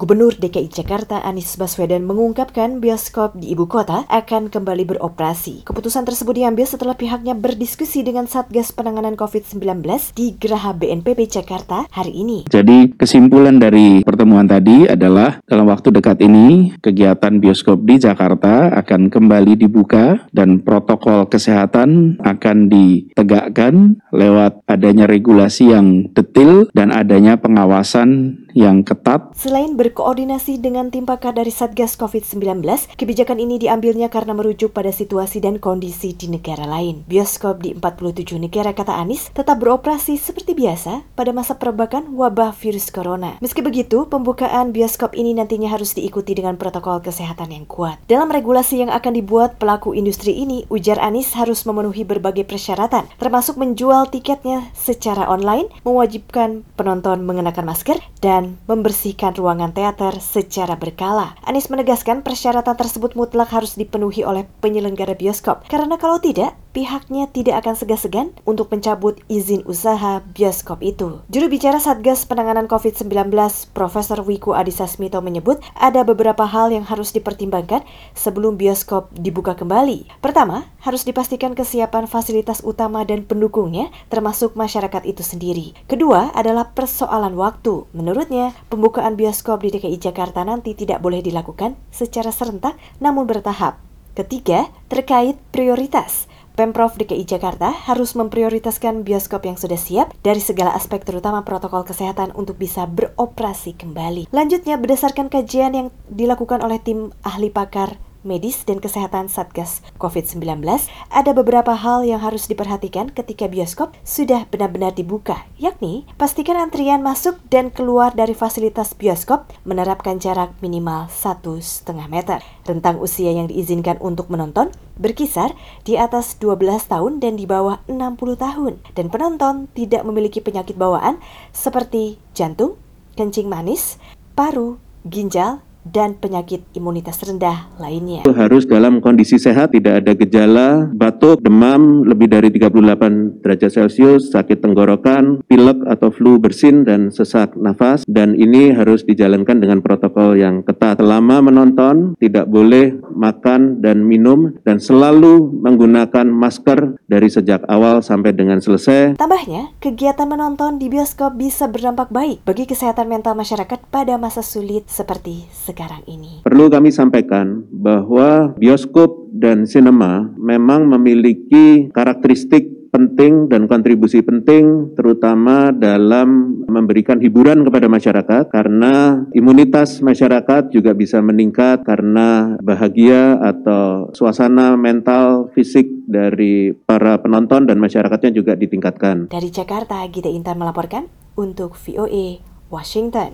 Gubernur DKI Jakarta Anies Baswedan mengungkapkan bioskop di ibu kota akan kembali beroperasi. Keputusan tersebut diambil setelah pihaknya berdiskusi dengan Satgas Penanganan COVID-19 di Geraha BNPB Jakarta hari ini. Jadi kesimpulan dari pertemuan tadi adalah dalam waktu dekat ini kegiatan bioskop di Jakarta akan kembali dibuka dan protokol kesehatan akan ditegakkan lewat adanya regulasi yang detil dan adanya pengawasan yang ketat. Selain berkoordinasi dengan tim pakar dari Satgas COVID-19, kebijakan ini diambilnya karena merujuk pada situasi dan kondisi di negara lain. Bioskop di 47 negara kata Anies tetap beroperasi seperti biasa pada masa perbakan wabah virus corona. Meski begitu, pembukaan bioskop ini nantinya harus diikuti dengan protokol kesehatan yang kuat. Dalam regulasi yang akan dibuat pelaku industri ini, ujar Anies harus memenuhi berbagai persyaratan, termasuk menjual tiketnya secara online, mewajibkan penonton mengenakan masker, dan membersihkan ruangan teater secara berkala. Anies menegaskan persyaratan tersebut mutlak harus dipenuhi oleh penyelenggara bioskop, karena kalau tidak, pihaknya tidak akan segan-segan untuk mencabut izin usaha bioskop itu. Juru bicara Satgas Penanganan COVID-19, Profesor Wiku Adhisa Smito menyebut ada beberapa hal yang harus dipertimbangkan sebelum bioskop dibuka kembali. Pertama, harus dipastikan kesiapan fasilitas utama dan pendukungnya, termasuk masyarakat itu sendiri. Kedua adalah persoalan waktu. Menurut Menurutnya, pembukaan bioskop di DKI Jakarta nanti tidak boleh dilakukan secara serentak namun bertahap. Ketiga, terkait prioritas. Pemprov DKI Jakarta harus memprioritaskan bioskop yang sudah siap dari segala aspek terutama protokol kesehatan untuk bisa beroperasi kembali. Lanjutnya, berdasarkan kajian yang dilakukan oleh tim ahli pakar medis dan kesehatan Satgas COVID-19, ada beberapa hal yang harus diperhatikan ketika bioskop sudah benar-benar dibuka, yakni pastikan antrian masuk dan keluar dari fasilitas bioskop menerapkan jarak minimal 1,5 meter. Rentang usia yang diizinkan untuk menonton berkisar di atas 12 tahun dan di bawah 60 tahun, dan penonton tidak memiliki penyakit bawaan seperti jantung, kencing manis, paru, ginjal, dan penyakit imunitas rendah lainnya. Harus dalam kondisi sehat, tidak ada gejala, batuk, demam lebih dari 38 derajat Celcius, sakit tenggorokan, pilek atau flu bersin dan sesak nafas dan ini harus dijalankan dengan protokol yang ketat. Selama menonton tidak boleh makan dan minum dan selalu menggunakan masker dari sejak awal sampai dengan selesai. Tambahnya, kegiatan menonton di bioskop bisa berdampak baik bagi kesehatan mental masyarakat pada masa sulit seperti sekarang ini. Perlu kami sampaikan bahwa bioskop dan sinema memang memiliki karakteristik penting dan kontribusi penting terutama dalam memberikan hiburan kepada masyarakat karena imunitas masyarakat juga bisa meningkat karena bahagia atau suasana mental fisik dari para penonton dan masyarakatnya juga ditingkatkan. Dari Jakarta, Gita Intan melaporkan untuk VOA Washington.